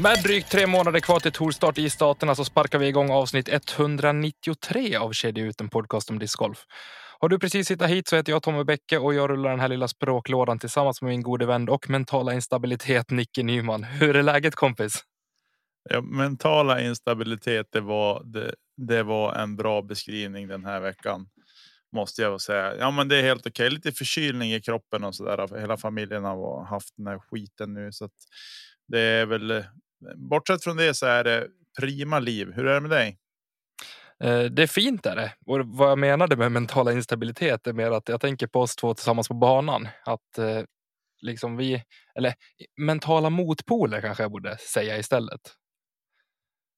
Med drygt tre månader kvar till tourstart i staterna så sparkar vi igång avsnitt 193 av Kedja ut, en podcast om discgolf. Har du precis hittat hit så heter jag Tommy Bäcke och jag rullar den här lilla språklådan tillsammans med min gode vän och mentala instabilitet Nicke Nyman. Hur är läget kompis? Ja, mentala instabilitet, det var, det, det var en bra beskrivning den här veckan. Måste jag säga. Ja, men det är helt okej. Lite förkylning i kroppen och så där. Hela familjen har haft den här skiten nu så att det är väl bortsett från det så är det prima liv. Hur är det med dig? Eh, det är fint är det. Och vad jag menade med mentala instabilitet är mer att jag tänker på oss två tillsammans på banan. Att eh, liksom vi, eller mentala motpoler kanske jag borde säga istället.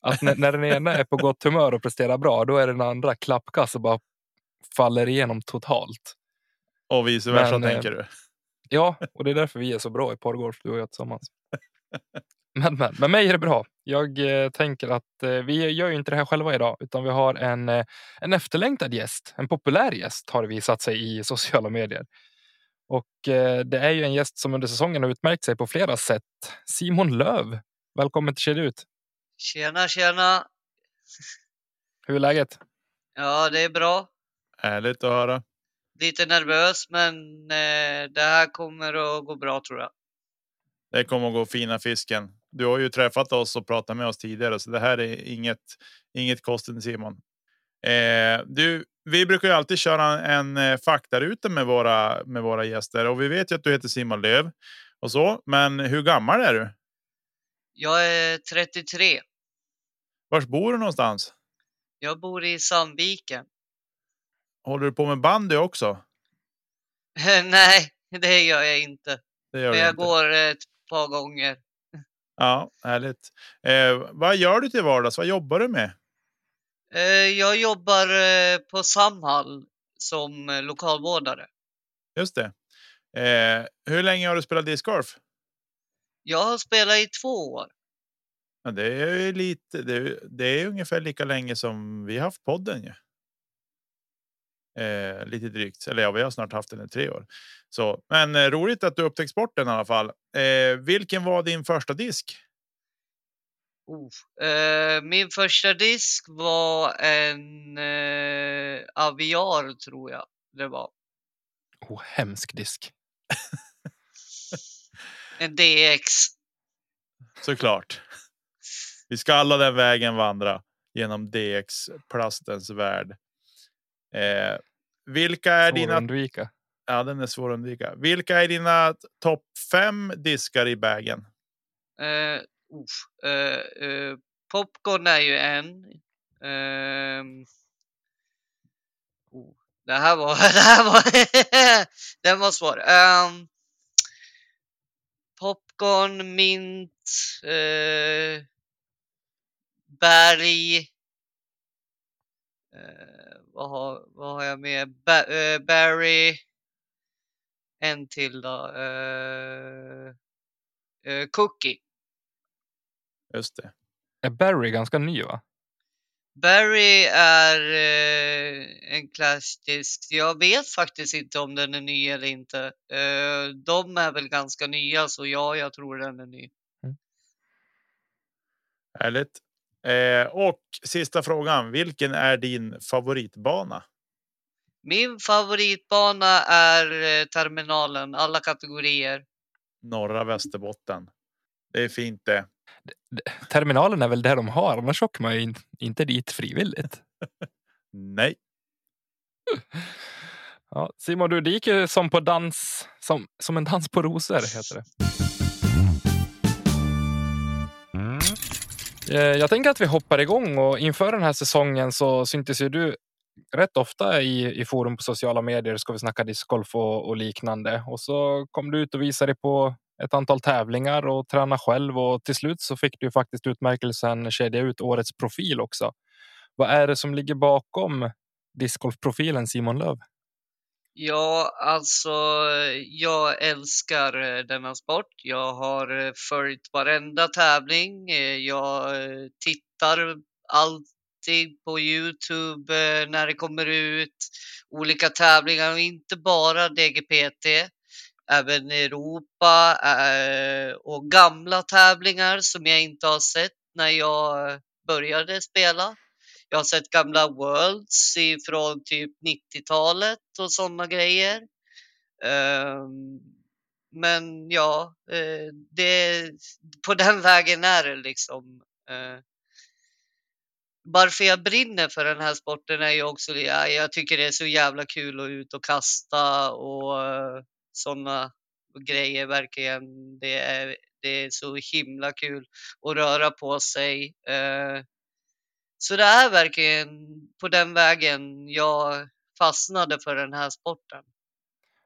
Att när, när den ena är på gott humör och presterar bra, då är den andra klappkass och bara faller igenom totalt. Och vice versa Men, tänker du? Ja, och det är därför vi är så bra i pargolf, du och jag tillsammans. Men, men med mig är det bra. Jag eh, tänker att eh, vi gör ju inte det här själva idag, utan vi har en, eh, en efterlängtad gäst. En populär gäst har visat sig i sociala medier. Och eh, det är ju en gäst som under säsongen har utmärkt sig på flera sätt. Simon Löv, välkommen till Kedja ut. Tjena, tjena. Hur är läget? Ja, det är bra. Härligt att höra. Lite nervös, men eh, det här kommer att gå bra tror jag. Det kommer att gå fina fisken. Du har ju träffat oss och pratat med oss tidigare, så det här är inget, inget kosten Simon. Eh, du, vi brukar ju alltid köra en, en eh, faktaruta med våra med våra gäster och vi vet ju att du heter Simon Löv och så. Men hur gammal är du? Jag är 33. Var bor du någonstans? Jag bor i Sandviken. Håller du på med bandy också? Nej, det gör jag inte. Det gör Men jag inte. går ett par gånger. Ja, härligt. Eh, vad gör du till vardags? Vad jobbar du med? Eh, jag jobbar eh, på Samhall som eh, lokalvårdare. Just det. Eh, hur länge har du spelat discgolf? Jag har spelat i två år. Ja, det är lite. Det är, det är ungefär lika länge som vi haft podden ju. Eh, lite drygt, eller ja, vi har snart haft den i tre år. Så, men eh, roligt att du upptäckt sporten i alla fall. Eh, vilken var din första disk? Oh. Eh, min första disk var en eh, Aviar tror jag det var. Oh, hemsk disk. En DX. Såklart. Vi ska alla den vägen vandra genom DX plastens värld. Eh, vilka är Svår dina? att undvika. Ja, den är svår att undvika. Vilka är dina topp fem diskar i bagen? Uff, eh, eh, popcorn är ju en. Ehm. oh, det här var, det här var, den var svår. Ehm, popcorn, mint, eh, berg. Eh, vad, har, vad har jag med? Ba, eh, berry. En till då. Eh, eh, cookie. Just det. Är Barry ganska ny va? Barry är eh, en klassisk. Jag vet faktiskt inte om den är ny eller inte. Eh, de är väl ganska nya så ja, jag tror den är ny. Härligt. Eh, och sista frågan. Vilken är din favoritbana? Min favoritbana är eh, terminalen, alla kategorier. Norra Västerbotten. Det är fint det. Terminalen är väl där de har, annars åker man ju in, inte dit frivilligt. Nej, Ja, Simon, du, det gick ju som på dans, som, som en dans på rosor heter det. Eh, jag tänker att vi hoppar igång och inför den här säsongen så syntes ju du rätt ofta i, i forum på sociala medier. Ska vi snacka discgolf och, och liknande. Och så kom du ut och visade dig på ett antal tävlingar och träna själv och till slut så fick du faktiskt utmärkelsen kedja ut årets profil också. Vad är det som ligger bakom discgolfprofilen Simon Löv? Ja, alltså jag älskar eh, denna sport. Jag har eh, följt varenda tävling. Eh, jag tittar alltid på Youtube när det kommer ut olika tävlingar och inte bara DGPT. Även Europa och gamla tävlingar som jag inte har sett när jag började spela. Jag har sett gamla Worlds ifrån typ 90-talet och sådana grejer. Ehm, men ja, eh, det, på den vägen är det liksom. Eh. Varför jag brinner för den här sporten är ju också, ja, jag tycker det är så jävla kul att ut och kasta och eh, sådana grejer verkligen. Det är, det är så himla kul att röra på sig. Eh, så det är verkligen på den vägen jag fastnade för den här sporten.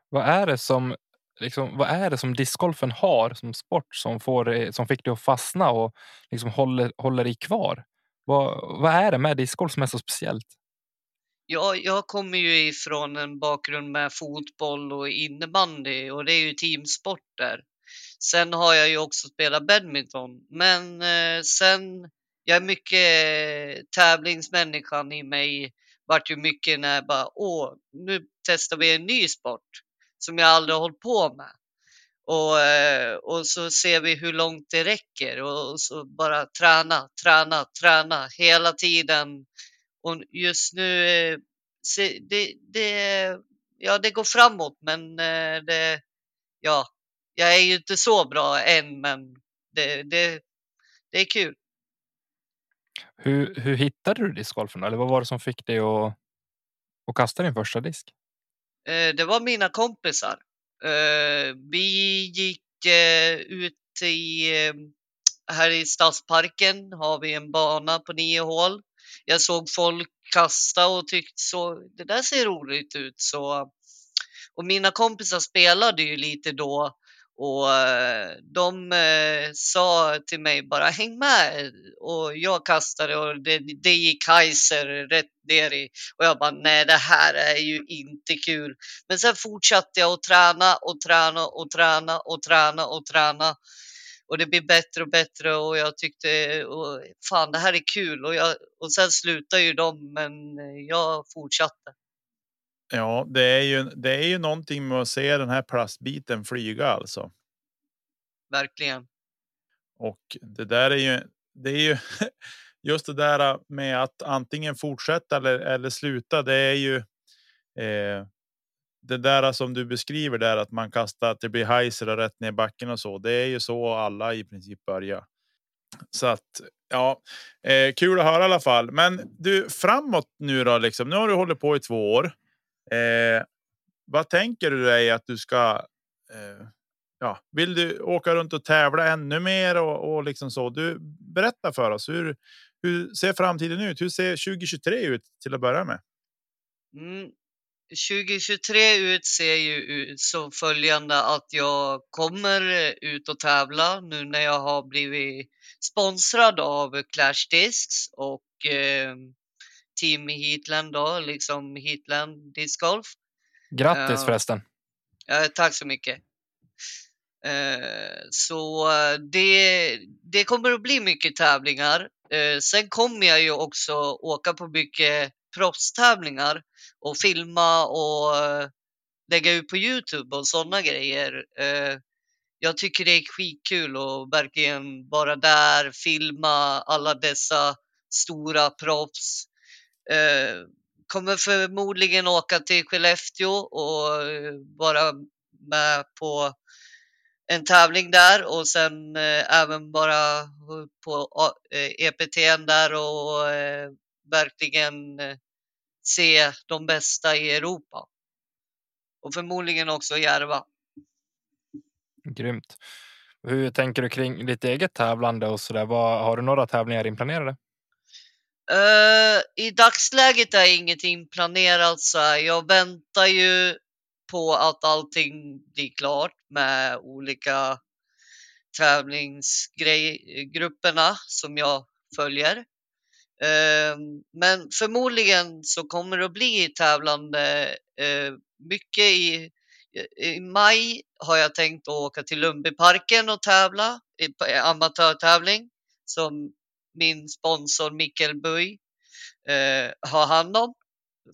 Vad är det som liksom, vad är det som discgolfen har som sport som, får, dig- som fick dig att fastna och liksom håller, håller dig kvar? Vad, vad är det med discgolf som är så speciellt? Jag, jag kommer ju ifrån en bakgrund med fotboll och innebandy och det är ju teamsporter. Sen har jag ju också spelat badminton, men eh, sen jag är mycket eh, tävlingsmänniskan i mig vart ju mycket när jag bara åh, nu testar vi en ny sport som jag aldrig hållit på med. Och, eh, och så ser vi hur långt det räcker och, så bara träna, träna, träna hela tiden. Och just nu, eh, se, det, det, ja, det går framåt, men det, ja, jag är ju inte så bra än, men det, det, det är kul. Hur, hur hittade du discgolfen? Eller vad var det som fick dig att, att kasta din första disk? Eh, det var mina kompisar. Eh, vi gick eh, ut i, här i Stadsparken har vi en bana på nio hål. Jag såg folk kasta och tyckte så, det där ser roligt ut. Så, och mina kompisar spelade ju lite då och eh, de eh, sa till mig bara häng med och jag kastade och det, det gick Kaiser rätt ner i och jag bara nej det här är ju inte kul. Men sen fortsatte jag att träna och träna och träna och träna och träna. Och det blir bättre och bättre och jag tyckte och, fan det här är kul och, jag, och sen slutade ju de men jag fortsatte. Ja, det är ju det är ju någonting med att se den här plastbiten flyga alltså. Verkligen. Och det där är ju, det är ju just det där med att antingen fortsätta eller, eller sluta. Det är ju eh, det där som du beskriver där att man kastar att det blir heiser och rätt ner i backen och så. Det är ju så alla i princip börjar. Så att ja, eh, kul att höra i alla fall. Men du framåt nu då liksom. Nu har du hållit på i två år. Eh, vad tänker du dig att du ska eh, ja, vill du åka runt och tävla ännu mer och, och liksom så? Du berätta för oss hur, hur ser framtiden ut? Hur ser 2023 ut till att börja med? Mm. 2023 ut ser ju ut som följande att jag kommer ut och tävla nu när jag har blivit sponsrad av Clash Discs och eh, Team Heatland då, liksom Heatland Disc Golf. Grattis Ja. förresten. Eh, tack så mycket. Eh, så det, det kommer att bli mycket tävlingar. Eh, sen kommer jag ju också åka på mycket proffstävlingar och filma och eh, lägga ut på Youtube och sådana grejer. Jag tycker det är skitkul att verkligen vara där, filma alla dessa stora proffs. Eh, kommer förmodligen åka till Skellefteå och eh, vara med på en tävling där och sen eh, även bara på eh, EPTn där och eh, verkligen eh, se de bästa i Europa. Och förmodligen också Järva. Grymt. Hur tänker du kring ditt eget tävlande och så där? Vad, har du några tävlingar inplanerade? Uh, I dagsläget är ingenting planerat så här. Jag väntar ju på att allting blir klart med olika tävlingsgrupperna som jag följer. Uh, men förmodligen så kommer det att bli tävlande uh, mycket i i maj har jag tänkt att åka till Lundbyparken och tävla i amatörtävling som min sponsor Mikkel Buy eh, har hand om.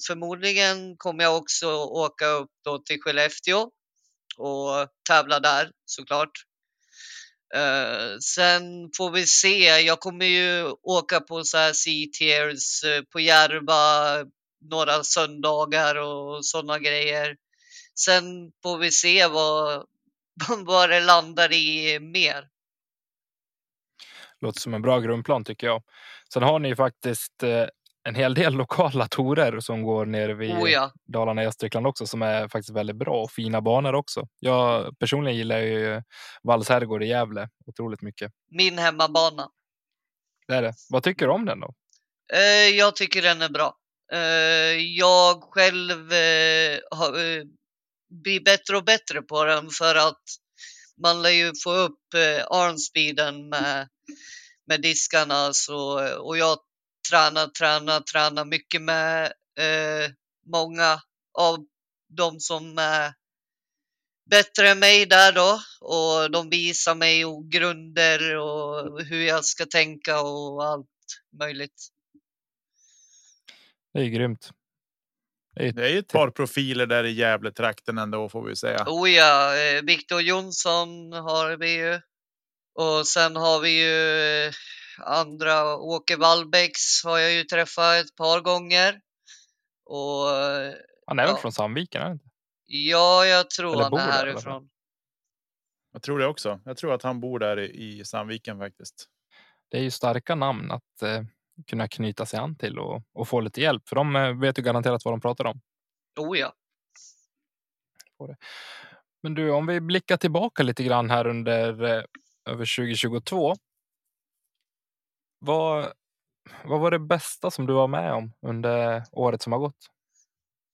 Förmodligen kommer jag också åka upp då till Skellefteå och tävla där såklart. Eh, sen får vi se. Jag kommer ju åka på så här C-tiers eh, på Järva några söndagar och sådana grejer. Sen får vi se vad, vad det landar i mer. Låter som en bra grundplan tycker jag. Sen har ni ju faktiskt eh, en hel del lokala torer som går nere vid Oh ja. Dalarna Gästrikland också som är faktiskt väldigt bra och fina banor också. Jag personligen gillar ju Valls herrgård i Gävle otroligt mycket. Min hemmabana. Det är det. Vad tycker du om den då? Eh, jag tycker den är bra. Eh, jag själv har, blir bättre och bättre på den för att man lär ju få upp armspeeden med, med diskarna så, och jag tränar, tränar, tränar mycket med eh, många av de som är bättre än mig där då och de visar mig och grunder och hur jag ska tänka och allt möjligt. Det är grymt. Det är, ett par profiler där i Gävletrakten ändå får vi säga. Oh ja, eh, Viktor Jonsson har vi ju. Och sen har vi ju andra, Åke Wallbäcks har jag ju träffat ett par gånger. Och han är väl ja. från Sandviken? Är inte? ja, jag tror Eller han bor är härifrån. Jag tror det också. Jag tror att han bor där i, i Sandviken faktiskt. Det är ju starka namn att eh, kunna knyta sig an till och, och få lite hjälp. För de eh, vet ju garanterat vad de pratar om. Oh ja. Men du, om vi blickar tillbaka lite grann här under eh, över 2022. Vad, vad var det bästa som du var med om under året som har gått?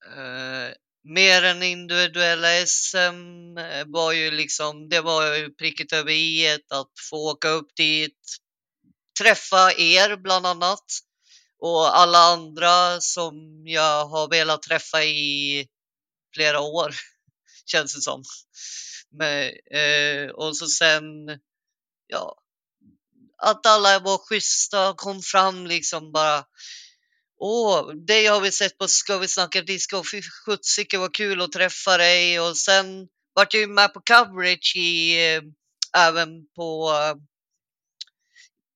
Uh, mer än individuella SM eh, var ju liksom, det var ju pricket över i att få åka upp dit, träffa er bland annat och alla andra som jag har velat träffa i flera år känns det som. Men, eh, och så sen, ja, att alla var schyssta, och kom fram liksom bara. Åh, dig har vi sett på Ska vi snacka disco, fy sjuttsike vad kul att träffa dig och sen vart jag ju med på coverage i, eh, även på, eh,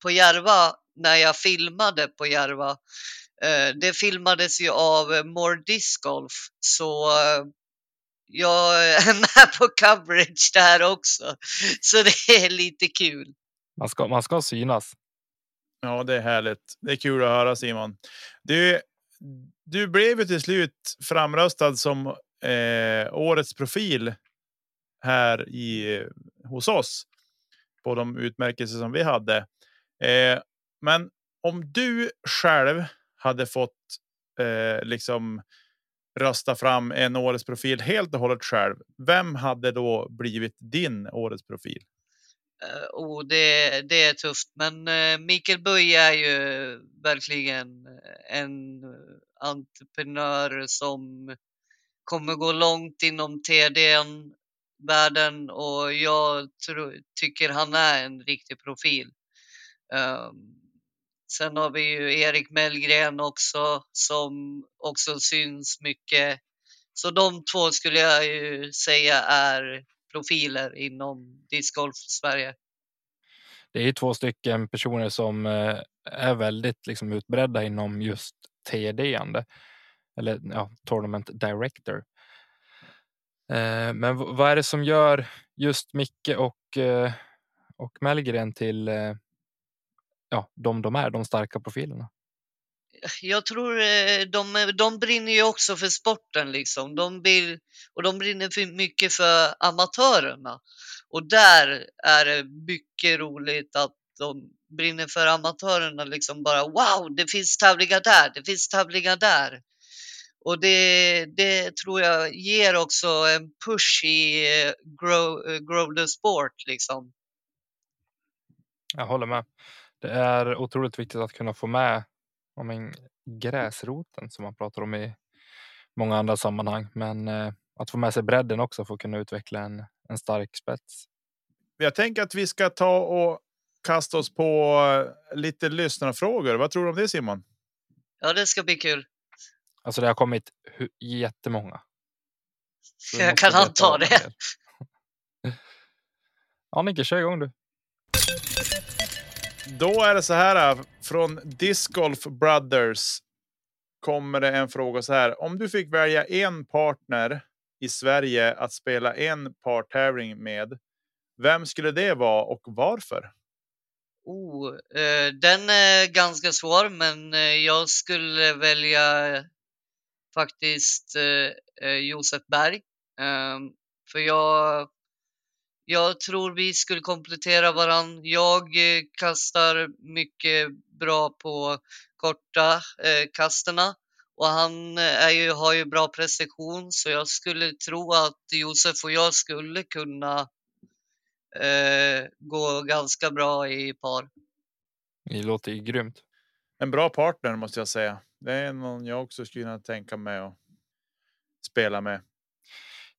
på Järva när jag filmade på Järva. Eh, det filmades ju av More Disc Golf så eh, jag är med på coverage där också. Så det är lite kul. Man ska, man ska synas. Ja, det är härligt. Det är kul att höra Simon. Du, du blev ju till slut framröstad som eh, årets profil här i hos oss på de utmärkelser som vi hade. Eh, men om du själv hade fått eh, liksom rösta fram en årets profil helt och hållet själv. Vem hade då blivit din årets profil? Eh, oh, det, det är tufft, men eh, Mikael Böje är ju verkligen eh, en entreprenör som kommer gå långt inom TDN-världen och jag tror, tycker han är en riktig profil. Um, sen har vi ju Erik Mellgren också som också syns mycket. Så de två skulle jag ju säga är profiler inom discgolf Sverige. Det är ju två stycken personer som eh, är väldigt liksom, utbredda inom just td Eller ja, Tournament Director. Eh, men vad är det som gör just Micke och, eh, och Mellgren till ja, de de är, de starka profilerna? jag tror eh, de, de brinner ju också för sporten liksom. De vill, och de brinner för mycket för amatörerna. Och där är det mycket roligt att de brinner för amatörerna liksom bara wow, det finns tävlingar där, det finns tävlingar där. Och det, det tror jag ger också en push i eh, grow, eh, grow the sport liksom. Jag håller med. Det är otroligt viktigt att kunna få med om en gräsroten som man pratar om i många andra sammanhang. Men eh, att få med sig bredden också för att kunna utveckla en, en stark spets. Jag tänker att vi ska ta och kasta oss på eh, lite lyssnarfrågor. Vad tror du om det Simon? Ja, det ska bli kul. Alltså det har kommit jättemånga. Jag kan anta det. Annika, kör igång du. Då är det så här äh, från Disc Golf Brothers. Kommer det en fråga så här. Om du fick välja en partner i Sverige att spela en partävling med. Vem skulle det vara och varför? Oh, eh, den är ganska svår, men eh, jag skulle välja faktiskt eh, eh Josef Berg. Eh, för jag jag tror vi skulle komplettera varann. Jag eh, kastar mycket bra på korta eh, kasterna och han eh, är ju, har ju bra precision så jag skulle tro att Josef och jag skulle kunna eh, gå ganska bra i par. Det låter ju grymt. En bra partner måste jag säga. Det är någon jag också skulle kunna tänka mig att spela med.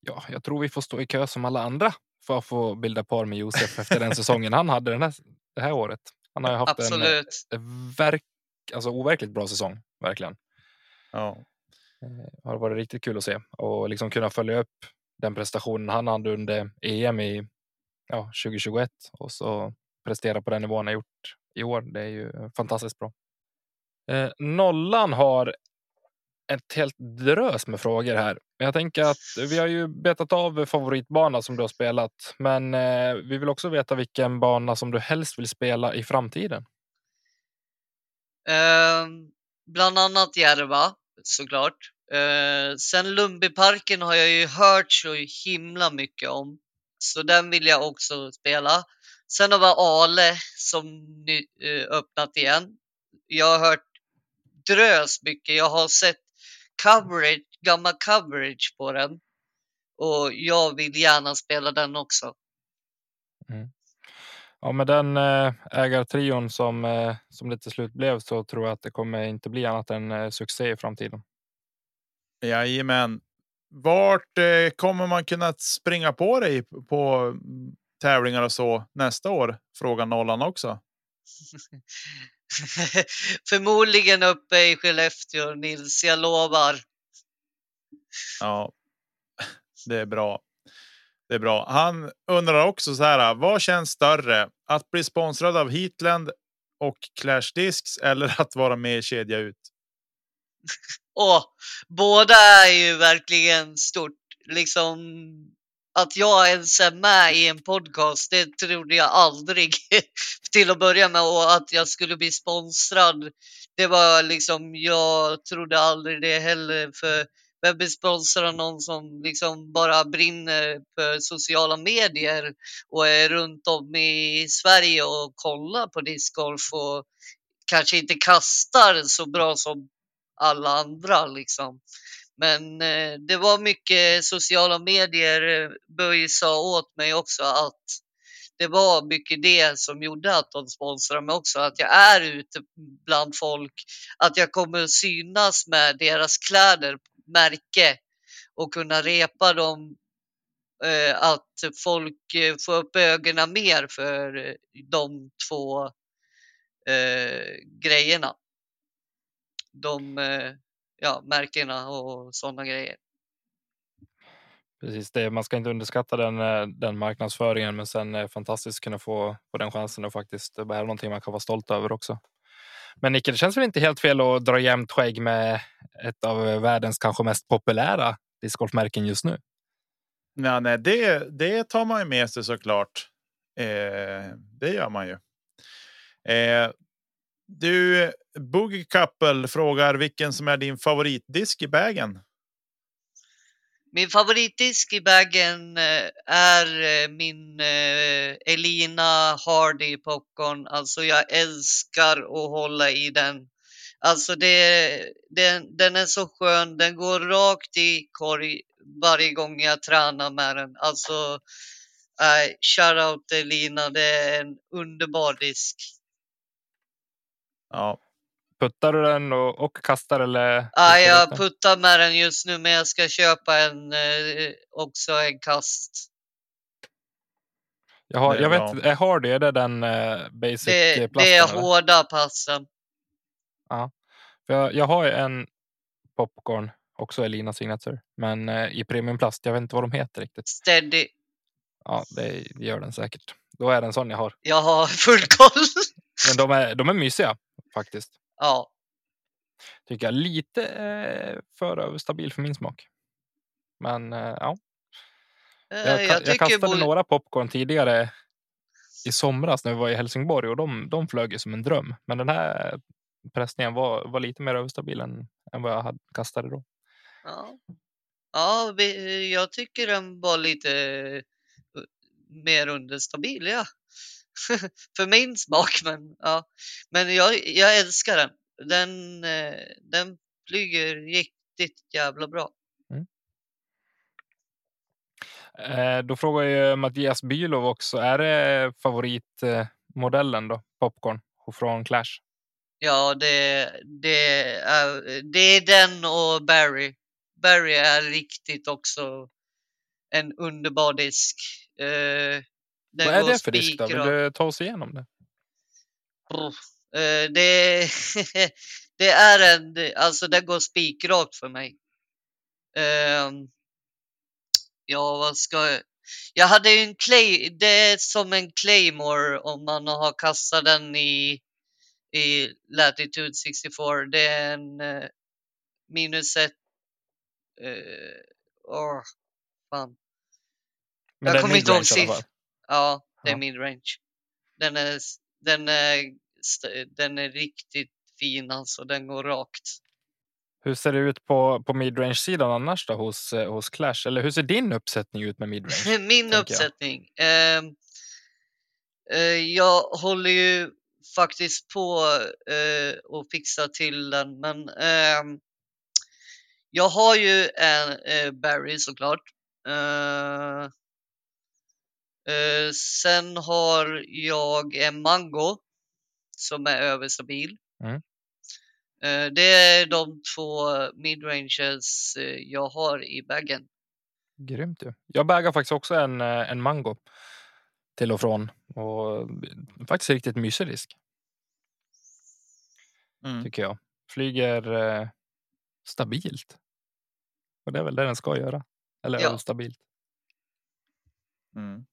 Ja, jag tror vi får stå i kö som alla andra för att få bilda par med Josef efter den säsongen han hade den här, det här året. Han har ju haft Absolut. en, verk, alltså overkligt bra säsong, verkligen. Ja. Det har varit riktigt kul att se och liksom kunna följa upp den prestationen han hade under EM i ja, 2021 och så prestera på den nivån han gjort i år. Det är ju fantastiskt bra. Eh, nollan har ett helt drös med frågor här. Jag tänker att vi har ju betat av favoritbana som du har spelat, men eh, vi vill också veta vilken bana som du helst vill spela i framtiden. Eh, bland annat Järva såklart. Eh, sen Lundbyparken har jag ju hört så himla mycket om, så den vill jag också spela. Sen har vi Ale som ny, eh, öppnat igen. Jag har hört drös mycket. Jag har sett coverage, gammal coverage på den. Och jag vill gärna spela den också. Mm. Ja, med den eh, ägartrion som, eh, som det till slut blev så tror jag att det kommer inte bli annat än eh, succé i framtiden. Jajamän. Vart kommer man kunna springa på dig på tävlingar och så nästa år? Frågar nollan också. Förmodligen uppe i Skellefteå, Nils. Jag lovar. Ja, det är bra. Det är bra. Han undrar också så här. Vad känns större? Att bli sponsrad av Heatland och Clash Discs eller att vara med i Kedja Ut? Och båda är ju verkligen stort. Liksom att jag ens är med i en podcast, det trodde jag aldrig till att börja med och att jag skulle bli sponsrad. Det var liksom, jag trodde aldrig det heller för vem vill sponsra någon som liksom bara brinner för sociala medier och är runt om i Sverige och kollar på discgolf och kanske inte kastar så bra som alla andra liksom. Men eh, det var mycket sociala medier. Eh, Böj sa åt mig också att det var mycket det som gjorde att de sponsrade mig också. Att jag är ute bland folk, att jag kommer att synas med deras kläder, märke och kunna repa dem. Eh, att folk får upp ögonen mer för de två eh, grejerna. De ja, märkena och sådana grejer. Precis, det, man ska inte underskatta den, eh, den marknadsföringen, men sen är fantastiskt kunna få, få den chansen och faktiskt bära någonting man kan vara stolt över också. Men Nicke, det känns väl inte helt fel att dra jämnt skägg med ett av världens kanske mest populära discgolfmärken just nu? Ja, nej, det, det tar man ju med sig såklart. Eh, det gör man ju. Eh, du, Boogie Couple frågar vilken som är din favoritdisk i bagen. Min favoritdisk i bagen eh, är eh, min eh, Elina Hardy popcorn. Alltså jag älskar att hålla i den. Alltså det, den, den är så skön. Den går rakt i korg varje gång jag tränar med den. Alltså äh, shoutout Elina, det är en underbar disk. Ja, Puttar du den och, och kastar eller? Ja, jag puttar med den just nu, men jag ska köpa en eh, också en kast. Jag, har, Det jag bra. vet, är Hardy, är det den eh, basic Det, eh, det plasten? är eller? hårda passen. För jag, jag har ju en popcorn, också Elina Signature, men eh, i premiumplast. Jag vet inte vad de heter riktigt. Steady. Ja, det gör den säkert. Då är det en sån jag har. Jag har full koll. Men de är, de är mysiga faktiskt. ja, Tycker jag. Lite eh, för överstabil för min smak. Men eh, ja, Eh, jag, jag jag, kastade några popcorn tidigare i somras när vi var i Helsingborg och de, de flög ju som en dröm. Men den här pressningen var, var lite mer överstabil än, än vad jag hade kastade då. Ja, ja jag tycker den var lite mer understabil, ja. För min smak, men ja. Men jag, jag älskar den. Den, eh, den flyger riktigt jävla bra. Eh, då frågar ju Mattias Bylov också, är det favoritmodellen då, popcorn från Clash? Ja, det, det, är, det är den och Barry. Barry är riktigt också en underbar disk. Eh, den Vad är det för disk då? Vill du ta oss igenom det? Eh, det, det är en, det- alltså det går spikrakt för mig. Ehm, ja, vad ska jag? Jag hade ju en clay, det är som en claymore om man har kastat den i, i Latitude 64. Det är en eh, minus ett, eh, åh, fan. Men Jag det kommer inte ihåg midrange Ja, det är Ja. midrange. Den är, den är, den är riktigt fin alltså, den går rakt. Hur ser det ut på, på midrange-sidan annars då hos, eh, hos Clash? Eller hur ser din uppsättning ut med midrange? Min tänker jag. uppsättning. ehm, eh, jag håller ju faktiskt på eh, att fixa till den, men ehm, jag har ju en eh, Barry såklart. Eh, eh, sen har jag en Mango som är överstabil. Mm. Eh, det är de två midranges eh, jag har i bagen. Grymt ju. Jag bagar faktiskt också en, eh, en mango till och från. Och faktiskt riktigt mysig disk Mm. tycker jag. Flyger eh, stabilt. Och det är väl det den ska göra. Eller Ja. stabilt. Mm.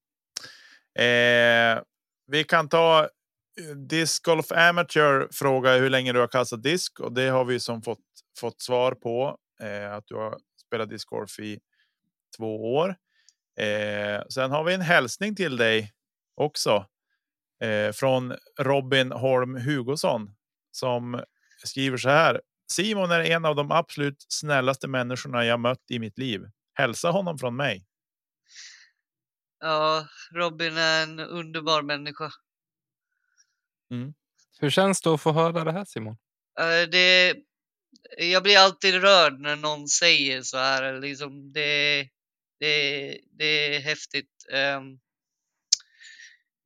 Eh, vi kan ta eh, Disc Golf Amateur fråga hur länge du har kastat disk och det har vi som fått fått svar på eh, att du har spelat discgolf i två år. Eh, sen har vi en hälsning till dig också eh, från Robin Holm Hugosson som skriver så här. Simon är en av de absolut snällaste människorna jag mött i mitt liv. Hälsa honom från mig. Ja, Robin är en underbar människa. Hur känns det att få höra det här Simon? Det, jag blir alltid rörd när någon säger så här. Liksom det, det, det är häftigt. Ehm,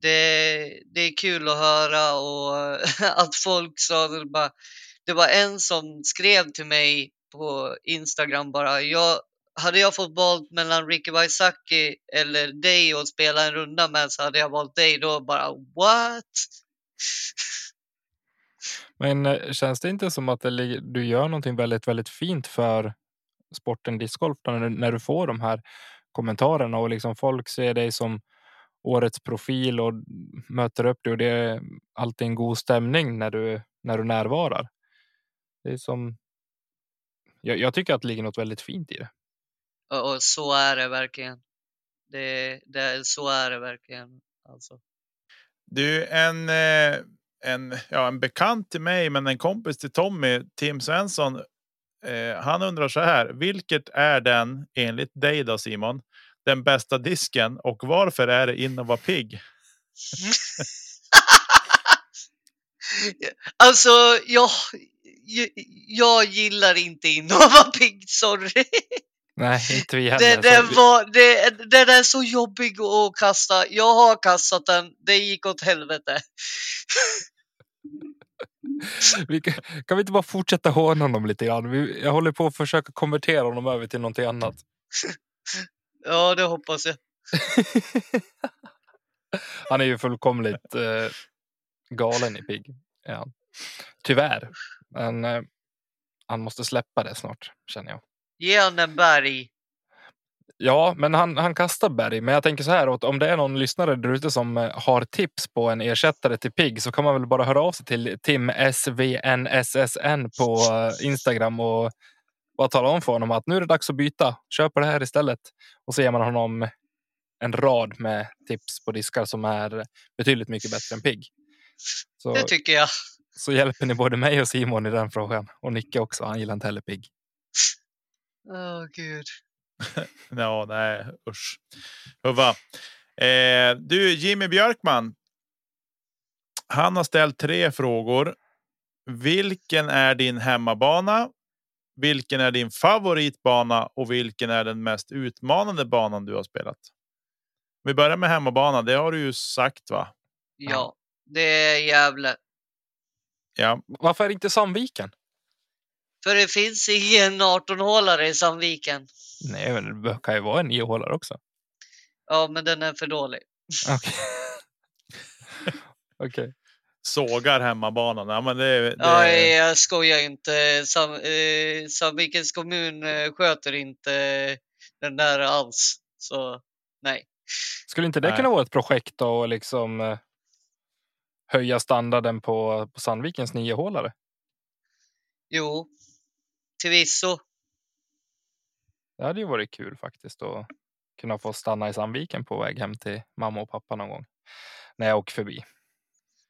Det, det är kul att höra och att folk sa det bara. Det var en som skrev till mig på Instagram bara. Jag, hade jag fått valt mellan Ricky Waisaki eller dig och spela en runda med så hade jag valt dig. Då bara what? Men eh, känns det inte som att det, du gör någonting väldigt, väldigt fint för sporten discgolf när, du- när du får de här kommentarerna och liksom folk ser dig som årets profil och möter upp dig och det är alltid en god stämning när du, när du närvarar. Det är som. Jag, jag tycker att det ligger något väldigt fint i det. Och, och så är det verkligen. Det, det, så är det verkligen. Alltså. Du, en, eh, en, ja, en bekant till mig, men en kompis till Tommy, Tim Svensson. Eh, han undrar så här. Vilket är den enligt dig då Simon? Den bästa disken och varför är det Innova Pigg? alltså, jag, jag, jag gillar inte Innova Pigg, sorry. Nej, inte vi Det, heller. den, Så- var, det, den är så jobbig att kasta. Jag har kastat den, det gick åt helvete. vi kan, kan vi inte bara fortsätta håna honom lite grann? Vi, jag håller på att försöka konvertera honom över till någonting annat. Ja, det hoppas jag. Han är ju fullkomligt eh, galen i pigg. han. Tyvärr. Men eh, han måste släppa det snart, känner jag. Ge han en berg. Ja, men han, han kastar berg. Men jag tänker så här, att om det är någon lyssnare där ute som eh, har tips på en ersättare till pigg så kan man väl bara höra av sig till Tim SVNSSN på eh, Instagram och bara tala om för honom att nu är det dags att byta. Kör på det här istället. Och så ger man honom en rad med tips på diskar som är betydligt mycket bättre än pigg. Så, Det tycker jag. så hjälper ni både mig och Simon i den frågan. Och Nicke också. Han gillar inte heller pigg. Åh gud. Ja, nej usch. Huva. Eh, du Jimmy Björkman. Han har ställt tre frågor. Vilken är din hemmabana? Vilken är din favoritbana och vilken är den mest utmanande banan du har spelat? Vi börjar med hemmabana. Det har du ju sagt, va? Ja, det är Gävle. Ja, Varför är det inte Sandviken? För det finns ingen 18-hålare i Sandviken. Nej, men det kan ju vara en niohålare också. Ja, men den är för dålig. Okej. Okej. sågar hemmabanan. Ja, men det, det, Ja, jag skojar inte. Sam, eh, Sandvikens kommun eh, sköter inte den där alls. Så nej. Skulle inte det Nej. kunna vara ett projekt då och liksom eh, höja standarden på, på Sandvikens niohålare? Jo, till visso. Det hade ju varit kul faktiskt att kunna få stanna i Sandviken på väg hem till mamma och pappa någon gång. När jag åker förbi.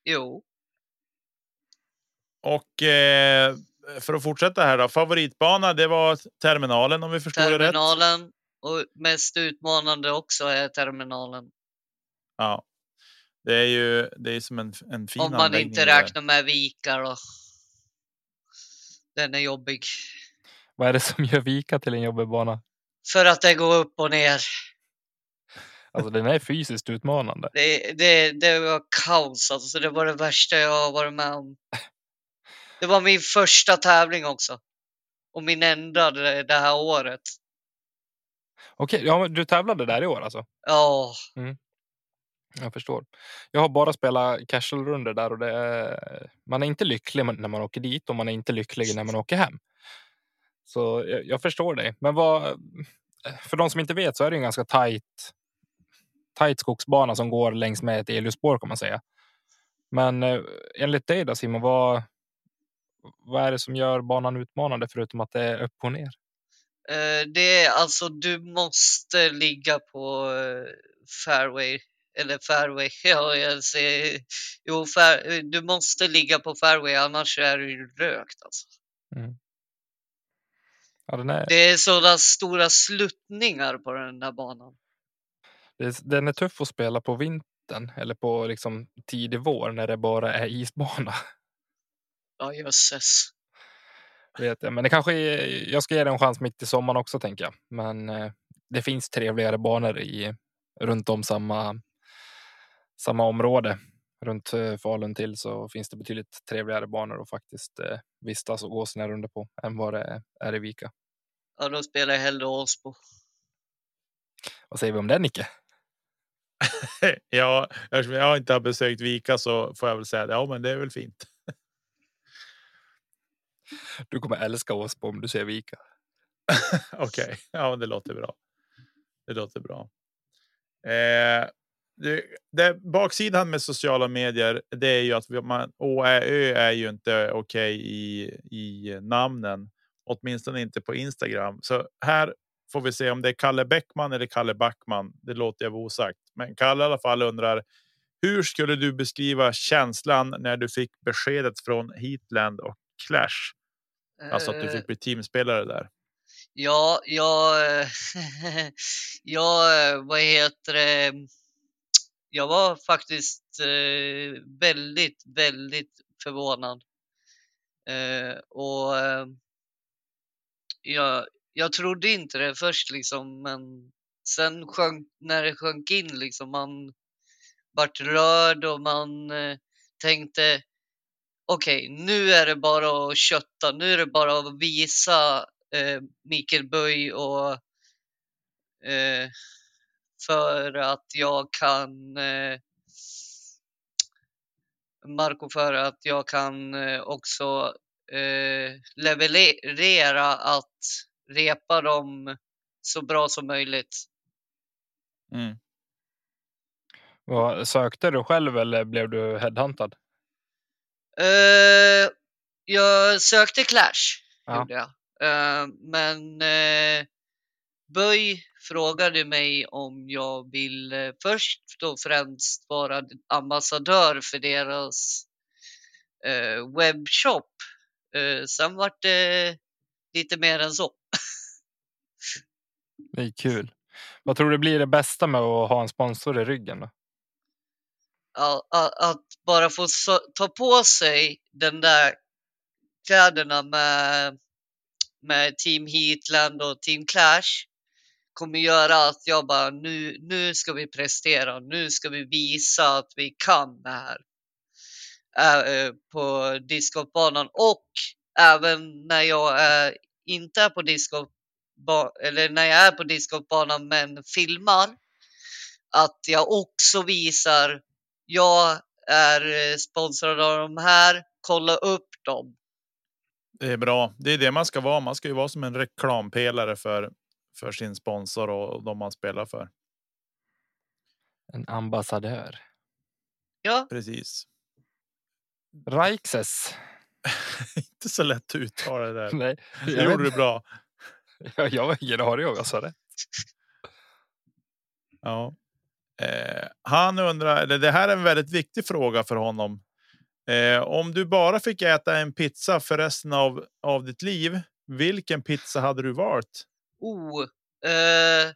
Jo, Och eh, för att fortsätta här då. Favoritbana, det var terminalen om vi förstår det rätt. terminalen. Och mest utmanande också är terminalen. Ja, det är ju det är som en, en fin Om man inte räknar med vikar då. Den är jobbig. Vad är det som gör Vika till en jobbig bana? För att det går upp och ner. Alltså den är fysiskt utmanande. Det, det, det var kaos alltså. Det var det värsta jag har varit med om. Det var min första tävling också. Och min enda det, här året. Okej, ja, men du tävlade där i år alltså? Ja, Jag förstår. Jag har bara spelat casual-runder där och det är, man är inte lycklig när man åker dit och man är inte lycklig när man åker hem. Så jag, jag förstår dig. Men vad, för de som inte vet så är det en ganska tajt, tajt skogsbana som går längs med ett elljusspår kan man säga. Men eh, enligt dig då Simon, vad, vad är det som gör banan utmanande förutom att det är upp och ner? eh, det är alltså du måste ligga på eh, fairway. Eller fairway, ja jag säger. Jo, fair, du måste ligga på fairway annars är du rökt alltså. Ja, den, är, Det är sådana stora sluttningar på den där banan. den är tuff att spela på vintern eller på liksom tidig vår när det bara är isbana. Ja, jösses. Vet jag. Men det kanske är, jag ska ge det en chans mitt i sommaren också tänker jag. Men eh, det finns trevligare banor i runt om samma, samma område. Runt eh, Falun till så finns det betydligt trevligare banor att faktiskt eh, vistas och gå sina runder på än vad det är i Vika. Ja, då spelar jag hellre Åsbo. Vad säger vi om det Nicke? Ja, eftersom jag inte har besökt Vika så får jag väl säga att ja, men det är väl fint. Du kommer älska oss på om du ser Vika. Okej, ja, men det låter bra. Det låter bra. Eh, det, det, baksidan med sociala medier, det är ju att vi- man, Å, Ä, Ö är ju inte okej i, i namnen. Åtminstone inte på Instagram. Så här får vi se om det är Kalle Bäckman eller Kalle Backman. Det låter jag vara osagt. Men Kalle i alla fall undrar. Hur skulle du beskriva känslan när du fick beskedet från Heatland och Clash? Alltså att du Eh, fick bli teamspelare där. Ja, jag, jag, vad heter det, jag var faktiskt eh, väldigt, väldigt förvånad. Eh, och eh, jag, jag trodde inte det först liksom, men sen sjönk, när det sjönk in liksom, man vart rörd och man eh, tänkte okej, nu är det bara att kötta, nu är det bara att visa eh, Mikael Böj och eh, för att jag kan eh, Marco för att jag kan eh, också eh, leverera att repa dem så bra som möjligt. Mm. Vad, sökte du själv eller blev du headhuntad? Eh, jag sökte Clash, Ja. gjorde jag. Eh, men eh, Böj frågade mig om jag ville först och främst vara ambassadör för deras eh, webbshop. Eh, sen vart det lite mer än så. Det är kul. Vad tror du blir det bästa med att ha en sponsor i ryggen? Då? Att, bara få ta på sig den där kläderna med, med Team Heatland och Team Clash kommer göra att jag bara nu, nu ska vi prestera, nu ska vi visa att vi kan det här äh, på discgolfbanan och även när jag är, inte är på discgolf eller när jag är på discgolfbanan men filmar att jag också visar jag är eh, sponsrad av de här, kolla upp dem. Det är bra. Det är det man ska vara. Man ska ju vara som en reklampelare för för sin sponsor och de man spelar för. En ambassadör. Ja, Precis. Rikses. Inte så lätt att uttala det där. Nej, Det gjorde vet, du bra. jag, jag har ingen aning om jag sa rätt. Ja. Eh, han undrar, eller det här är en väldigt viktig fråga för honom. Eh, om du bara fick äta en pizza för resten av, av ditt liv, vilken pizza hade du valt? Oh. Eh,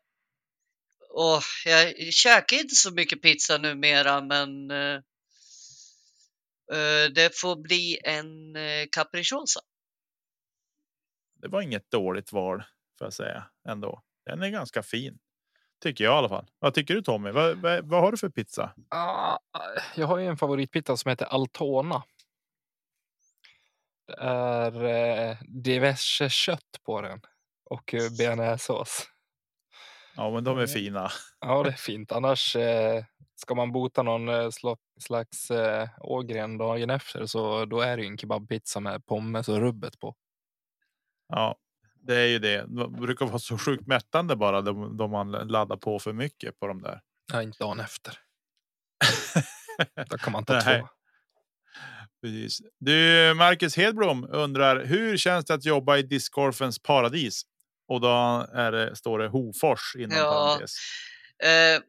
och jag käkar inte så mycket pizza numera men eh, eh, det får bli en eh, capricciosa. Det var inget dåligt val får jag säga ändå. Den är ganska fin. Tycker jag i alla fall. Vad tycker du Tommy? Vad, vad, vad har du för pizza? Ah, jag har ju en favoritpizza som heter Altona. Det är eh, diverse kött på den och eh, bearnaisesås. Ja, men de är Mm. fina. Ja, det är fint. Annars eh, ska man bota någon eh, sla- slags eh, Ågren dagen efter så då är det ju en kebabpizza med pommes och rubbet på. Ja, det är ju det. De brukar vara så sjukt mättande bara de, de man laddar på för mycket på de där. Ja, inte dagen efter. Då kan man ta Nej. två. Precis. Du, Marcus Hedblom undrar hur känns det att jobba i discgolfens paradis? Och då är det, står det Hofors inom Ja. parentes. Eh,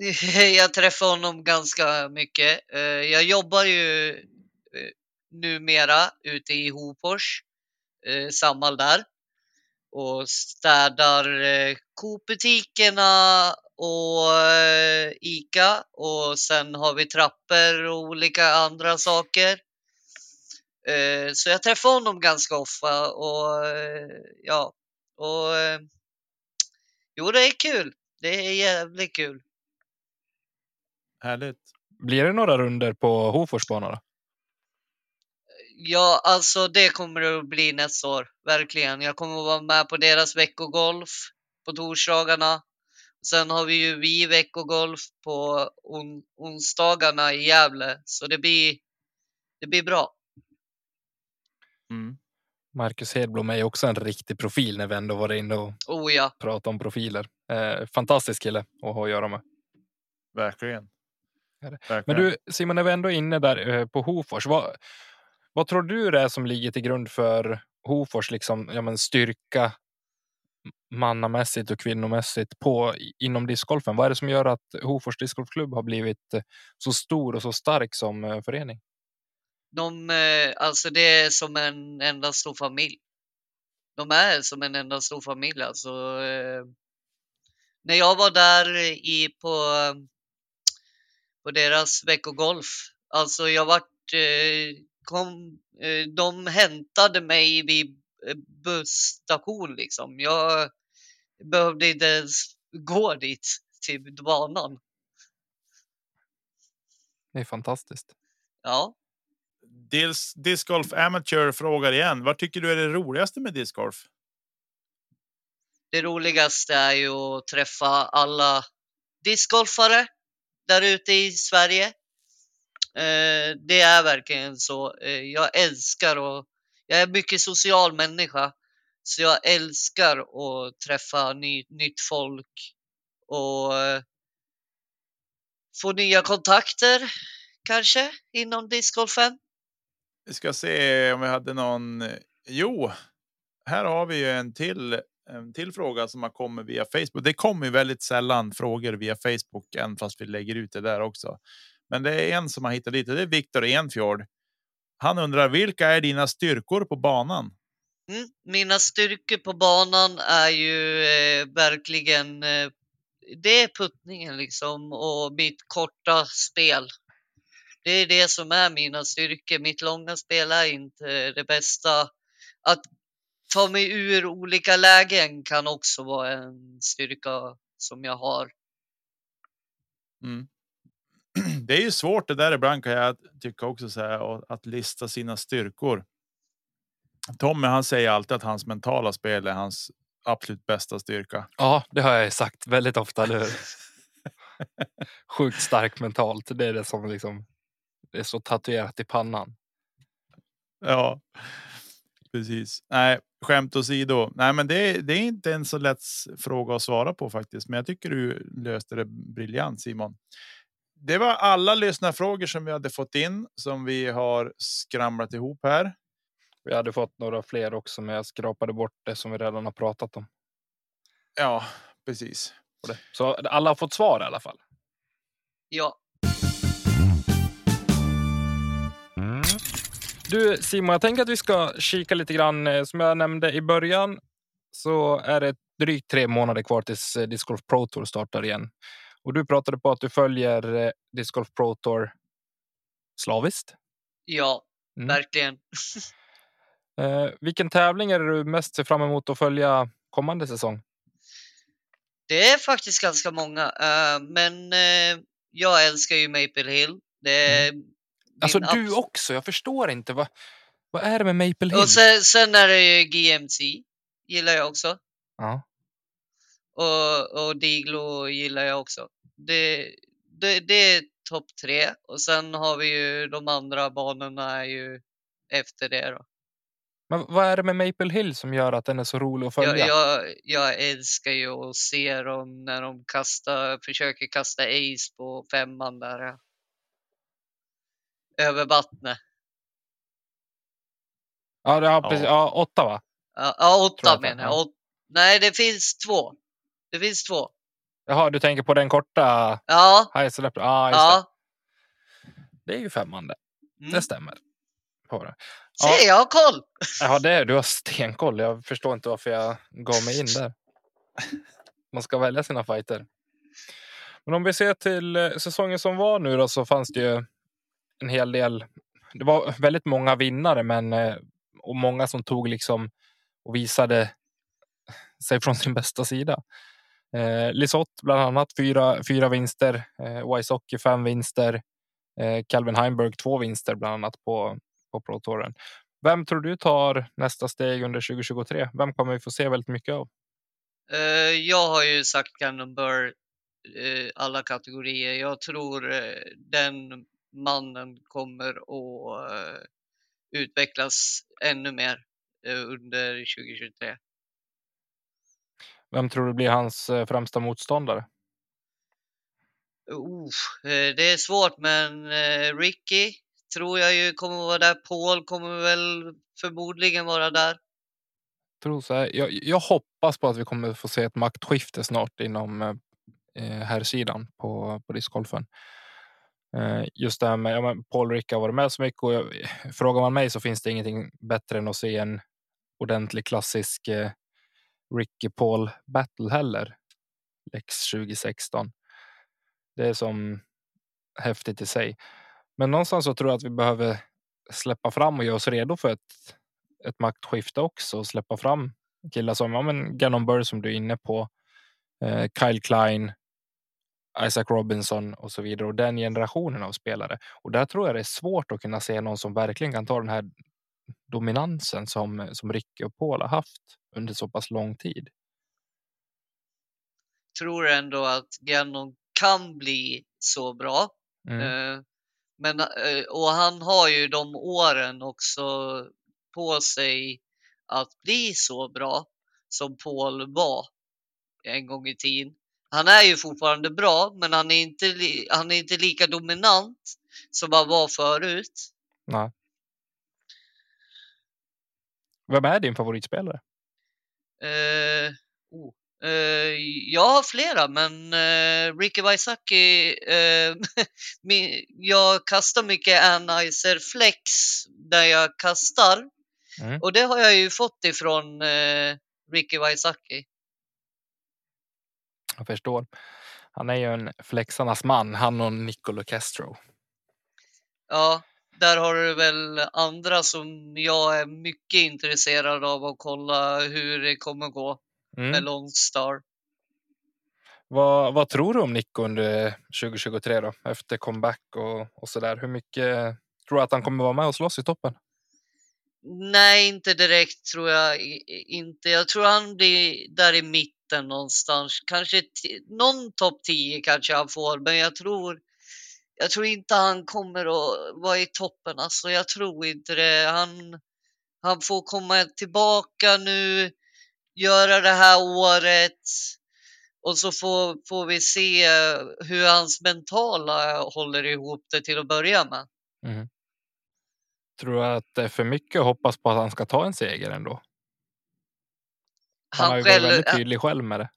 jag träffar honom ganska mycket. Eh, jag jobbar ju eh, numera ute i Hofors, eh, Samhall där och städar eh, Coop-butikerna och eh, Ica och sen har vi trappor och olika andra saker. Eh, så jag träffar honom ganska ofta och eh, ja, och eh, jo det är kul. Det är jävligt kul. Härligt. Blir det några runder på Hoforsbanan då? Ja, alltså det kommer det att bli nästa år. Verkligen. Jag kommer att vara med på deras veckogolf på torsdagarna. Sen har vi ju vi veckogolf på on onsdagarna i Gävle. Så det blir, det blir bra. Mm. Marcus Hedblom är också en riktig profil när vi ändå var inne och Oh ja. pratade om profiler. Eh, fantastisk kille att ha att göra med. Verkligen. Verkligen. Men du Simon, när vi ändå är inne där eh, på Hofors. Vad, vad tror du det är som ligger till grund för Hofors liksom, ja, men styrka mannamässigt och kvinnomässigt på inom discgolfen? Vad är det som gör att Hofors discgolfklubb har blivit eh, så stor och så stark som eh, förening? De, eh, alltså det är som en enda stor familj. De är som en enda stor familj alltså. När jag var där i på, på deras veckogolf, alltså jag vart, kom, de hämtade mig vid busstation liksom. Jag behövde inte ens gå dit till banan. Det är fantastiskt. Ja. Dels Discgolf Amateur frågar igen. Vad tycker du är det roligaste med discgolf? Det roligaste är ju att träffa alla discgolfare där ute i Sverige. Eh, det är verkligen så. Eh, jag älskar och jag är mycket social människa. Så jag älskar att träffa ny, nytt folk och eh, få nya kontakter kanske inom discgolfen. Vi ska se om vi hade någon. Jo, här har vi ju en till en till fråga som har kommit via Facebook. Det kommer ju väldigt sällan frågor via Facebook, än fast vi lägger ut det där också. Men det är en som har hittat dit det är Viktor Enfjord han undrar vilka är dina styrkor på banan? Mm, mina styrkor på banan är ju eh, verkligen eh, det är puttningen liksom och mitt korta spel. Det är det som är mina styrkor. Mitt långa spel är inte det bästa. Att ta mig ur olika lägen kan också vara en styrka som jag har. Mm. det är ju svårt det där ibland kan jag tycka också så här, att lista sina styrkor. Tommy, han säger alltid att hans mentala spel är hans absolut bästa styrka. Ja, det har jag sagt väldigt ofta. Eller Sjukt stark mentalt. Det är det som liksom. Det är så tatuerat i pannan. Ja, precis. Nej, skämt åsido. Nej, men det, det är inte en så lätt fråga att svara på faktiskt. Men jag tycker du löste det briljant Simon det var alla lyssnarfrågor som vi hade fått in som vi har skramlat ihop här. Vi hade fått några fler också, men jag skrapade bort det som vi redan har pratat om. Ja, precis. Så alla har fått svar i alla fall. Ja. Du Simon, jag tänker att vi ska kika lite grann. Eh, som jag nämnde i början så är det drygt tre månader kvar tills eh, Disc Golf Pro Tour startar igen. Och du pratade på att du följer eh, Disc Golf Pro Tour slaviskt. Ja, mm. verkligen. eh, vilken tävling är det du mest ser fram emot att följa kommande säsong? Det är faktiskt ganska många, uh, men uh, jag älskar ju Maple Hill. Det är mm. Alltså du också, jag förstår inte. Vad, vad är det med Maple Hill? Och sen, sen är det ju GMC, gillar jag också. Ja. Och, och Diglo gillar jag också det, det, det är topp tre och sen har vi ju de andra banorna är ju efter det då. Men vad är det med Maple Hill som gör att den är så rolig att följa? Jag, jag, jag älskar ju att se dem när de kastar, försöker kasta ace på femman där. Över vattnet. Ja, det har precis, ja, åtta va? Ja, ja åtta jag menar jag. Ja. Nej, det finns två. Det finns två. Jaha, du tänker på den korta? Ja. High ah, ja. Det. det. är ju femmande. Mm. Det stämmer. På det. Ja. Se, jag har koll! Ja, det är du har stenkoll. Jag förstår inte varför jag gav mig in där. Man ska välja sina fighter. Men om vi ser till eh, säsongen som var nu då, så fanns det ju en hel del. Det var väldigt många vinnare, men eh, och många som tog liksom och visade sig från sin bästa sida. Eh, Lisotte bland annat fyra, fyra vinster. Eh, Wysocki fem vinster. Eh, Calvin Heimberg två vinster bland annat på, på Pro Touren. Vem tror du tar nästa steg under 2023? Vem kommer vi få se väldigt mycket av? Eh, jag har ju sagt Cannon Burr eh, alla kategorier. Jag tror eh, den mannen kommer att utvecklas ännu mer under 2023. Vem tror du blir hans eh, främsta motståndare? Uh, det är svårt, men eh, Ricky tror jag ju kommer vara där. Paul kommer väl förmodligen vara där. tror så här. Jag, jag hoppas på att vi kommer få se ett maktskifte snart inom eh, här sidan på, på discgolfen. Eh, just det här med ja, Paul Rick har varit med så mycket och jag, frågar man mig så finns det ingenting bättre än att se en ordentlig klassisk eh, Ricky Paul battle heller. Lex 2016. Det är som häftigt i sig. Men någonstans så tror jag att vi behöver släppa fram och göra oss redo för ett, ett maktskifte också och släppa fram killar som ja, men Gannon Burr som du är inne på. Eh, Kyle Klein, Isaac Robinson och så vidare och den generationen av spelare. Och där tror jag det är svårt att kunna se någon som verkligen kan ta den här dominansen som, som Ricky och Paul har haft under så pass lång tid. Tror ändå att Gannon kan bli så bra. Mm. Eh, Men, eh, och han har ju de åren också på sig att bli så bra som Paul var en gång i tiden. Han är ju fortfarande bra, men han är inte, han är inte lika dominant som han var förut. Nej. Vem är din favoritspelare? Eh, oh. eh, jag har flera, men eh, Ricky Waisaki, mi- jag kastar mycket Anheuser Flex där jag kastar. Mm. Och det har jag ju fått ifrån eh, Ricky Waisaki. Jag förstår. Han är ju en flexarnas man, han och Nicolo Castro. Ja, där har du väl andra som jag är mycket intresserad av att kolla hur det kommer gå med Mm. Lone Star. Vad, vad tror du om Nico under 2023 då? Efter comeback och, och så där. Hur mycket tror du att han kommer vara med och slåss i toppen? Nej, inte direkt tror jag inte. Jag tror han blir där i mitten någonstans. Kanske någon topp 10 kanske han får, men jag tror jag tror inte han kommer att vara i toppen. Alltså, jag tror inte det. Han, han får komma tillbaka nu, göra det här året och så får, får vi se hur hans mentala håller ihop det till att börja med. Mm. Tror du att det är för mycket att hoppas på att han ska ta en seger ändå? Han, har Han ju varit själv, väldigt tydlig själv med det.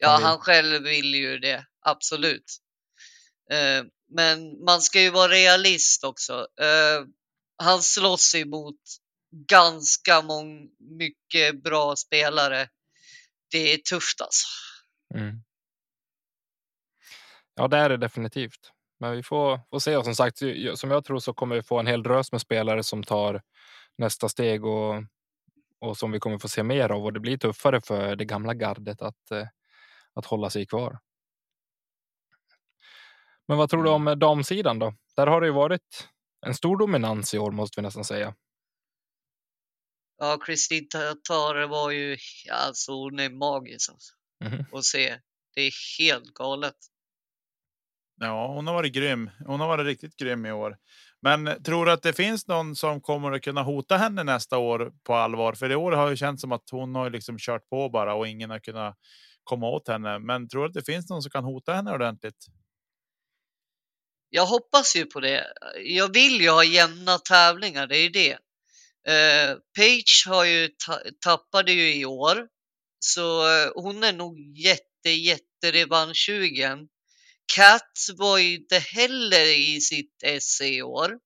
Ja, vill. han själv vill ju det, absolut. Eh, Men man ska ju vara realist också. Eh, Han slåss emot ganska mång, mycket bra spelare. Det är tufft alltså. Mm. Ja, det är det definitivt. Men vi får, får se. Och som sagt, ju- som jag tror så kommer vi få en hel drös med spelare som tar nästa steg och, och som vi kommer få se mer av. Och det blir tuffare för det gamla gardet att, eh, att hålla sig kvar. Men vad tror du om eh, damsidan då? Där har det ju varit en stor dominans i år måste vi nästan säga. Ja, Kristin Tatare var ju, alltså hon är magisk alltså, Mhm. att se. Det är helt galet. Ja, hon har varit grym. Hon har varit riktigt grym i år. Men tror du att det finns någon som kommer att kunna hota henne nästa år på allvar? För i år har ju känts som att hon har liksom kört på bara och ingen har kunnat komma åt henne. Men tror du att det finns någon som kan hota henne ordentligt? Jag hoppas ju på det. Jag vill ju ha jämna tävlingar, det är ju det. Eh, Page har ju ta- tappade ju i år, så eh, hon är nog jätte, jätte Cat Kat var ju inte heller i sitt esse i år.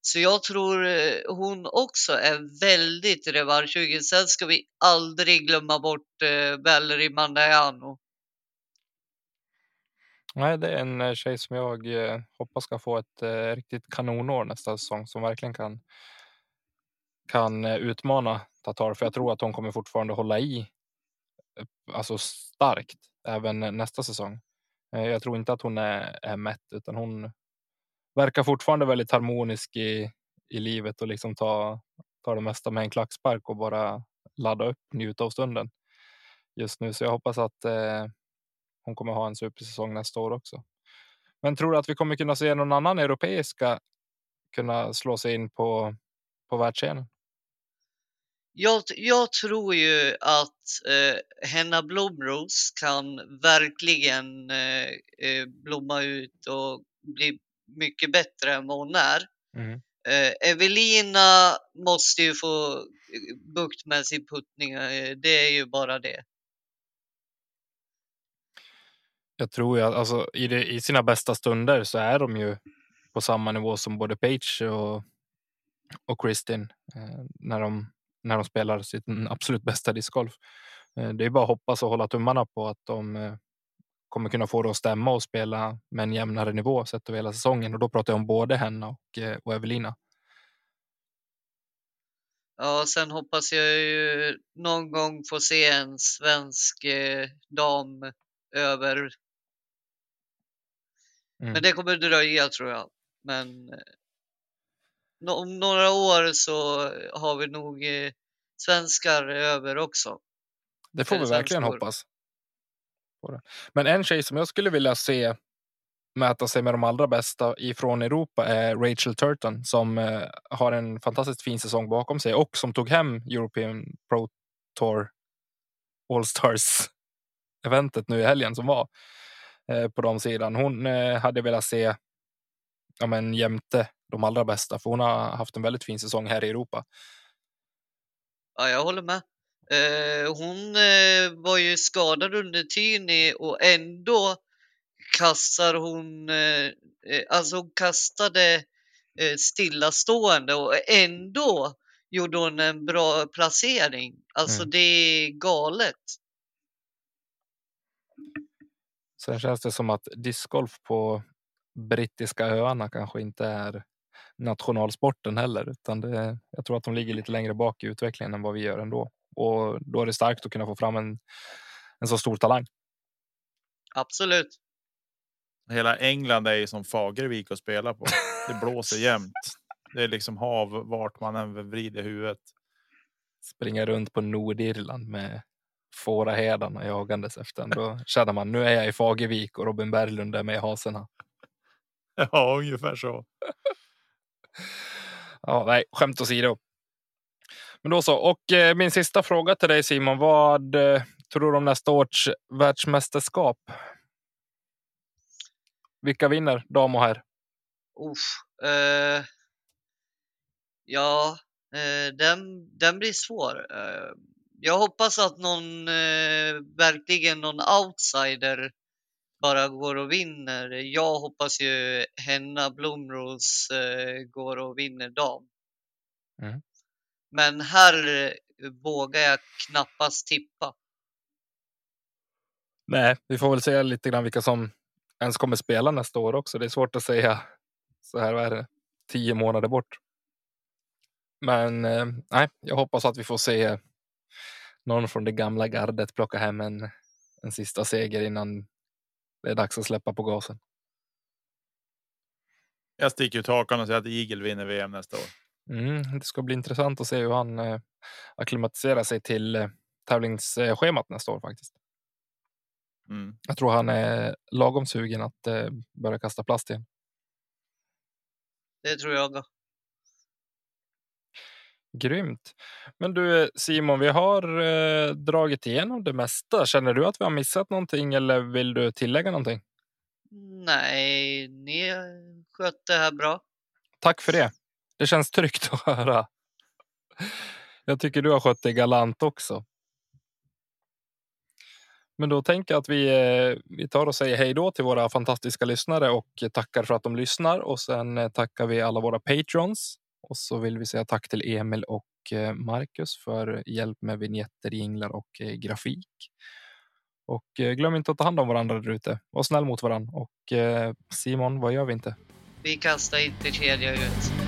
Så jag tror eh, hon också är väldigt revanschsugen. Sen ska vi aldrig glömma bort eh, Valerie Mandiano. Nej, det är en eh, tjej som jag hoppas ska få ett riktigt kanonår nästa säsong som verkligen kan kan utmana Tatar. För jag tror att hon kommer fortfarande hålla i alltså starkt även nästa säsong. Eh, jag tror inte att hon är, är mätt utan hon verkar fortfarande väldigt harmonisk i, i livet och liksom ta, ta det mesta med en klackspark och bara ladda upp, njuta av stunden just nu. Så jag hoppas att eh, hon kommer ha en supersäsong nästa år också. Men tror du att vi kommer kunna se någon annan europeiska kunna slå sig in på, på världsscenen? Jag, jag tror ju att eh, Henna Blomros kan verkligen eh, eh, blomma ut och bli mycket bättre än vad hon är. Mm. Eh, Evelina måste ju få bukt med sin puttning. eh, Det är ju bara det. Jag tror ju att alltså, i, det, i sina bästa stunder så är de ju på samma nivå som både Page och, och Kristin eh, när, de, när de spelar sitt absolut bästa discgolf. Eh, det är bara att hoppas och hålla tummarna på att de eh, kommer kunna få det att stämma och spela med en jämnare nivå sett över hela säsongen. Och då pratar jag om både henne och, eh, och Evelina. Ja, sen hoppas jag ju någon gång få se en svensk eh, dam över. Mm. Men det kommer dröja tror jag. Men om några år så har vi nog eh, svenskar över också. Det får vi verkligen hoppas. Men en tjej som jag skulle vilja se mäta sig med de allra bästa ifrån Europa är Rachel Turton som eh, har en fantastiskt fin säsong bakom sig och som tog hem European Pro Tour All Stars eventet nu i helgen som var eh, på de sidan. Hon hade velat se ja, men jämte de allra bästa för hon har haft en väldigt fin säsong här i Europa. Ja, jag håller med. Eh, hon eh, var ju skadad under Tyni och ändå kastar hon, eh, eh, alltså hon kastade eh, stillastående och ändå gjorde hon en bra placering. Alltså Mm. det är galet. Sen känns det som att discgolf på brittiska öarna kanske inte är nationalsporten heller, utan det, jag tror att de ligger lite längre bak i utvecklingen än vad vi gör ändå. Och då är det starkt att kunna få fram en, en så stor talang. Absolut. Hela England är ju som Fagervik att spela på. Det blåser jämt. Det är liksom hav vart man än vrider huvudet. Springa runt på Nordirland med fåraherdarna jagandes efter en. Då känner man nu är jag i Fagervik och Robin Berglund är med i haserna. Ja, ungefär så. Ja, nej, skämt åsido. Men då så. Och eh, min sista fråga till dig Simon. Vad eh, tror du om nästa års världsmästerskap? Vilka vinner dam och herr? Eh, ja, eh, den, den blir svår. Eh, jag hoppas att någon, eh, verkligen någon outsider bara går och vinner. Jag hoppas ju Henna Blomros eh, går och vinner dam. Mm. Men här eh, vågar jag knappast tippa. Nej, vi får väl se lite grann vilka som ens kommer spela nästa år också. Det är svårt att säga så här, vad är det, tio månader bort. Men eh, nej, jag hoppas att vi får se någon från det gamla gardet plocka hem en, en sista seger innan det är dags att släppa på gasen. Jag sticker ut hakan och säger att Eagle vinner VM nästa år. Mm, det ska bli intressant att se hur han eh, akklimatiserar sig till eh, tävlingsschemat nästa år faktiskt. Mm. Jag tror han är lagom sugen att eh, börja kasta plast igen. Det tror jag. Grymt. Men du Simon, vi har eh, dragit igenom det mesta. Känner du att vi har missat någonting eller vill du tillägga någonting? Nej, ni skötte det här bra. Tack för det. Det känns tryggt att höra. Jag tycker du har skött det galant också. Men då tänker jag att vi, eh, vi tar och säger hej då till våra fantastiska lyssnare och tackar för att de lyssnar. Och sen eh, tackar vi alla våra patrons. Och så vill vi säga tack till Emil och eh, Marcus för hjälp med vignetter, jinglar och eh, grafik. Och eh, glöm inte att ta hand om varandra där ute. Var snäll mot varandra. Och Simon, vad gör vi inte? Vi kastar inte kedja ut.